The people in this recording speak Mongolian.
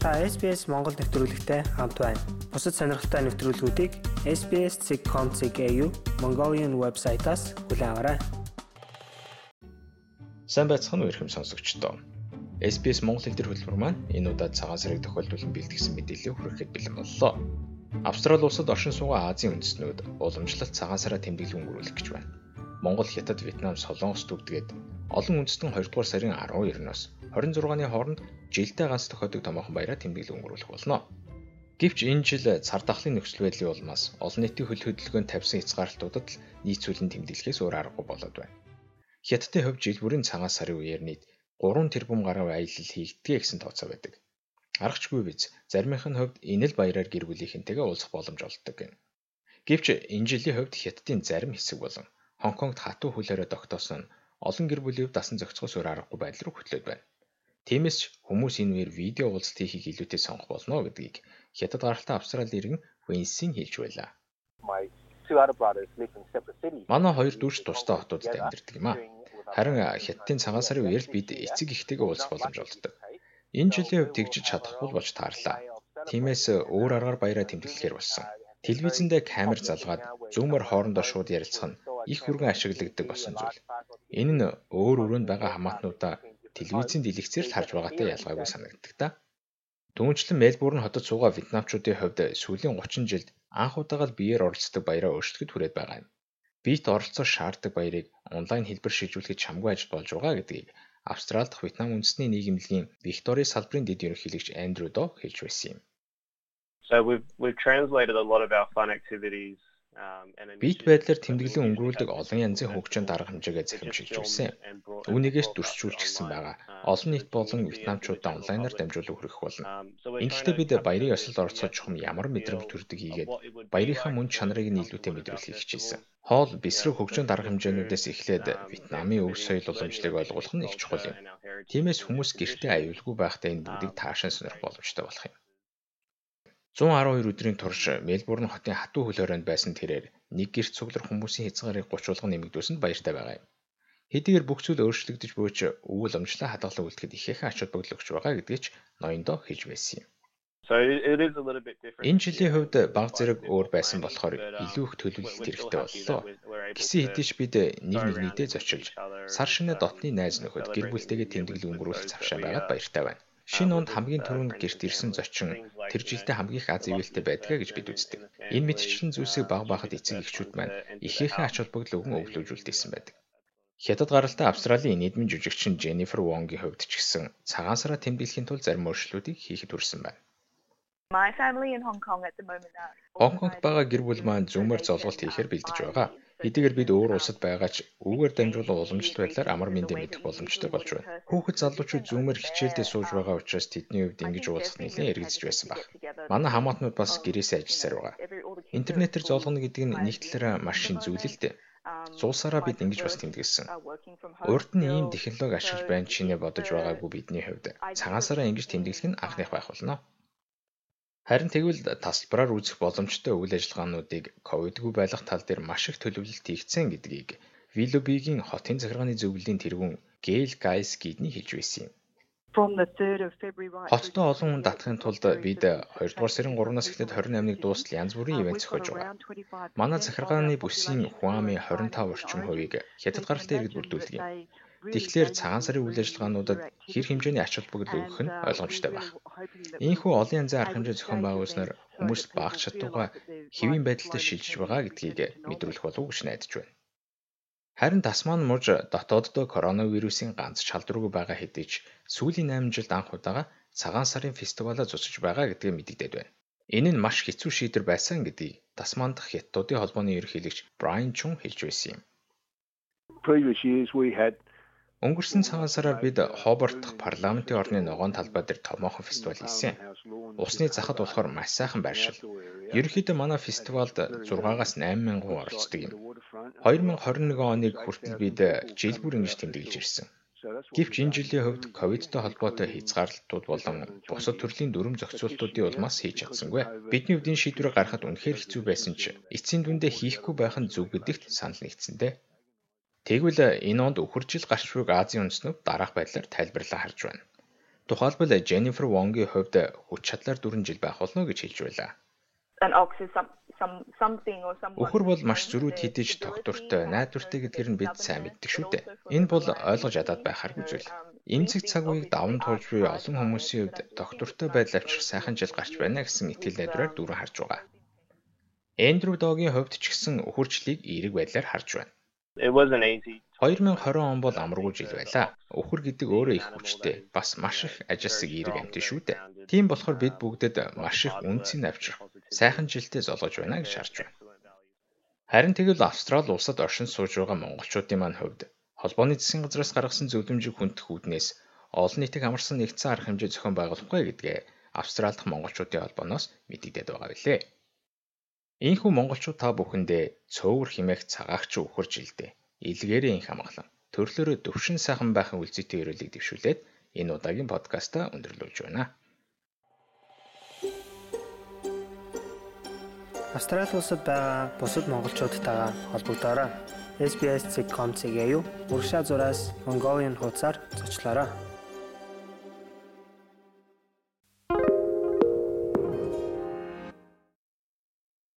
Та SBS Монгол нэвтрүүлэгтэй хамт байна. Бусад сонирхолтой нэвтрүүлгүүдийг SBS.com.cg Mongolian вебсайтаас хүлээн аваарай. Сайн байцгаана уу ихэм сонсогчдоо. SBS Монгол хэл дэх хөтөлбөр маань энэ удаад цагаан сарыг тохиолдуулан бэлтгэсэн мэдээлэл хүрэхэд бэлэн боллоо. Австрали улсад оршин суугаа Азийн үндэстнүүд уламжлалт цагаан сараа тэмдэглэл өнгөрүүлэх гэж байна. Монгол, Хятад, Вьетнам, Солонгос төвдгээд олон үндэстэн 2 дугаар сарын 12-ноос 26-ны хооронд жилдээ ганц тохиодог томоохон баяраа тэмдэглэл өнгөрүүлэх болно. Гэвч энэ жил цар тахлын нөхцөл байдлын улмаас олон нийтийн хөл хөдөлгөөнд тавьсан хязгаарлалтуудад нийцүүлэн тэмдэглэхээс өөр аргагүй болоод байна. Хятадын хувьд жил бүрийн цагаан сарын үеэр нийт 3 тэрбум гаруй аялал хийгдгээ гэсэн тооцоо байдаг. Аргачгүй биз заримынх нь хувьд энэ л баяраар гэр бүлийнхэнтэйгээ уулзах боломж олддог гэнэ. Гэвч энэ жилийн хувьд Хятадын зарим хэсэг болон Хонконгт хатуу хөлөөрөө тогтоосон олон гэр бүлийн хувьд дасан зохицохоос өөр аргагүй байдал руу хөтлөөд байна. Тиймээс ч хүмүүс энэ үеэр видео уулзалт хийхийг илүүтэй сонгох болно гэдгийг Хятад гаралтай Австрали иргэн Винсин хэлж байлаа. Манай хоёр дүүч тусдаа хотуудад амьдардаг юм а. Харин Хятадын цагаан сарын үеэр л бид эцэг ихтэйгээ уулзах боломж олддог. Энэ жилийн хувьд тэгжиж чадахгүй болж таарлаа. Тиймээс өөр аргаар баяраа тэмдэглэхээр болсон. Телевизэндээ камер залгаад зүүмээр хоорондоо шууд ярилцах нь их хүргэн ашиглагддаг болсон зүйл. Энэ нь өөр өрөөнд байгаа хамаатнуудаа телевизийн дэлгэцээр л харж байгаатай ялгаагүй санагддаг та. Түүнчлэн Мельбурн хотод суугаа вьетнамчуудын хувьд сүүлийн 30 жилд анх удаага л биеэр оролцдог баяраа өөрчлөхөд хүрээд байгаа юм. Бит оролцоо шаарддаг баярыг онлайн хэлбэр шийдвэрлэхэд чамгүй ажил болж байгаа гэдгийг Австрали дахь Вьетнам үндэсний нийгэмлэгийн Виктори салбарын дэд ерөнхийлөгч Андрю До хэлж байсан юм. So we've we've translated a lot of our fun activities Бит байдлаар тэмдэглэн өнгөрүүлдэг олон янзын хөгжин дарга хэмжээгээ захимжилж байсан. Үүнийгээс дүрсчүүлчихсэн байгаа. Олон нийт болон вьетнамчуудаа онлайнаар дамжуулан хүргэх болно. Ингэхдээ бид баярын ёслолд оролцож чухам ямар мэдрэмж төрдөг хийгээд баярынхаа мөн чанарыг нь илүүтэй мэдрүүлэхийг хичээсэн. Хоол, бэсрэг хөгжин дарга хэмжээнүүдээс эхлээд Вьетнамын өв соёл уламжлалыг ойлгох нь их чухал юм. Тиймээс хүмүүс гэртээ аюулгүй байхдаа энэ бүгдийг таашаан сонирх боломжтой болох юм. 112 өдрийн турш Мельбурн хотын хатуу хөл хорионд байсан тэрээр нэг гэрт цуглах хүмүүсийн хязгаарыг 30 улган нэмэгдүүлсэнд баяртай байгаа юм. Хэдийгээр бүх зүйл өөрчлөгдөж буйч өвөл өмчлөө хадгалан үлдэхэд ихээхэн ач холбогдол өгч байгаа гэдгийг ч ноёндоо хэлж байсан юм. Энэ жилийн хувьд баг зэрэг өөр байсан болохоор илүү их төлөвлөлт хэрэгтэй боллоо. Гисэн хэдий ч бид нэг нэг нийтээ зочилж сар шинэ дотны найз нөхөд гэр бүлтэйгээ тэмдэглэл өнгөрүүлэх завшаа байгаад баяртай байна. Шинэ онд хамгийн түрүүнд гэрт ирсэн зочин тэр жилдээ хамгийн их аз ивэлтэй байдгаа гэж бид үздэг. Энэ мэдчлэн зүйлсийг баг багад эцэг эхчүүд маань ихээхэн ач холбогдол өгөн өвлөжүүлдэгсэн байдаг. Хятад гаралтай Австралийн нийгмийн жүжигчин Jennifer Wong-ийн хувьд ч гэсэн цагаан сараа тэмдэглэхийн тулд зарим өөрчлөлтүүдийг хийхэд хүрсэн байна. Хонконгт байгаа гэр бүл маань зүүмээр золголт хийхээр бэлдэж байгаа. Хэдийгээр бид өөр улсад байгаа ч үүгээр дамжуулан уламжлалт байдлаар амар мэндэ мэдэх боломжтой болж байна. Хүүхэд залуучууд зүүмээр хичээлдээ сууж байгаа учраас тэдний хувьд ингэж уулзах нэлээд эргэлзэж байсан баг. Манай хамаатнууд бас гэрээсээ ажилласаар байгаа. Интернетээр золгоно гэдэг нь нэг талаараа маш шин зүйл л дээ. Зуусаараа бид ингэж бас тэмдэглэсэн. Урд нь ийм технологи ашиглаж байна чинээ бодож байгаагүй бидний хувьд цагаансараа ингэж тэмдэглэх нь анхных байх болно. Харин тэгвэл тасалбараар үүсэх боломжтой үйл ажиллагаануудыг ковидгүй байлгах тал дээр маш их төлөвлөлт хийгдсэн гэдгийг Вилобигийн хотын захиргааны зөвлөлийн тэргүүн Гейл Гайс гидний хэлж байсан юм. Хоттой олон хүн татахын тулд бид 2 дугаар сарын 3-наас эхлээд 28-ныг дуустал янз бүрийн ивент зохиож байгаа. Манай захиргааны бүсийн Хуами 25 орчим хувийг хятад гаралтай иргэд бүрдүүлдэг юм. Тэгэхээр цагаан сарын үйл ажиллагаануудад хэр хэмжээний ач холбогдол өгөх нь ойлгомжтой байх. Ийхүү олон янзын арга хэмжээ зохион байгуулснаар хүмүүс багц чадвараа хэвийн байдалтай шилжиж байгаа гэдгийг мэдрүүлэх болов гэж найдаж байна. Харин Тасман мужи дотооддоо коронавирусын ганц шалдваргүй байгаа хэдий ч сүүлийн 8 жилд анх удаага цагаан сарын фестивалаа зогсож байгаа гэдгийг мэдэгдээд байна. Энэ нь маш хэцүү шийдвэр байсан гэдгийг Тасман дахь Хятадын холбооны ерөнхийлөгч Брайан Чун хэлж байсан юм. Previous years we had Өнгөрсөн цагаан сараар бид Хобарт парламентын орны ногоон талбай дээр томоохон фестивал хийсэн. Усны захад болохоор маш сайхан байршил. Ерөнхийдөө манай фестивалд 6-аас 8 мянган оролцдог юм. 2021 оныг хүртэл бид жил бүр ингэж тэмдэглэж ирсэн. Гэвч энэ жилийн хувьд ковидтой холбоотой хязгаарлалтууд болон бусад төрлийн дүрм зохицуултуудын улмаас хийж чадсангүй. Бидний хувьд энэ шийдвэрийг гаргахад үнэхээр хэцүү байсан ч эцсийн дүндээ хийхгүй байх нь зөв гэдэгт санал нэгдсэндээ. Тэгвэл энэ онд өхөржил гарч буйг Азийн үндэстнүүд дараах байдлаар тайлбарлаа харж байна. Тухайлбал Jennifer Wong-ийн хувьд хүч чадлаар 4 жил байх болно гэж хэлж байлаа. Өхөр бол маш зөрүүд хідэж тогтвортой, найдвартай гэдгээр нь бид сайн мэддэг шүү дээ. Энэ бол ойлгож ядаад байхааргүй зүйл. Имцэг цаг үеийг даван туулж буй олон хүмүүсийн хувьд тогтвортой байдал авчрах сайхан жил гарч байна гэсэн итгэл найдвараар дүүрэн харж байгаа. Эндрю Догийн хувьд ч гэсэн өхөрчлийг эерэг байдлаар харж байна. It wasn't easy. 2020 он бол амаргүй жил байлаа. Өхөр гэдэг өөрөө их хүчтэй, бас маш их ажилсаг эерэг амт шүү дээ. Тийм болохоор бид бүгдэд маш их үнцийг авчрах, сайхан жилдээ золгож байна гэж харж байна. Харин тэгвэл Австрали улсад оршин сууж байгаа монголчуудын маань хувьд холбооны засгийн газраас гаргасан зөвлөмжийг хүндэх үүднээс олон нийтийг амарсан нэгдсэн арга хэмжээ зохион байгуулахгүй гэдгээ Австрали дахь монголчуудын холбооноос мэдэгдээд байгаа билээ. Ийхүү монголчууд та бүхэндээ цөөвөр химээх цагаагч өхөр жилдээ илгээрийн инх амгалан төрлөөрөө төвшин сайхан байхын үлцэтэй өрөөлийг дэвшүүлээд энэ удаагийн подкаста өндөрлүүлж байна. Австрали улсад байгаа бусад монголчуудтайгаа холбогдоорой. SBS.com.cg-ийг урагшаа зураас Mongolian хуудасаар зочлоорой.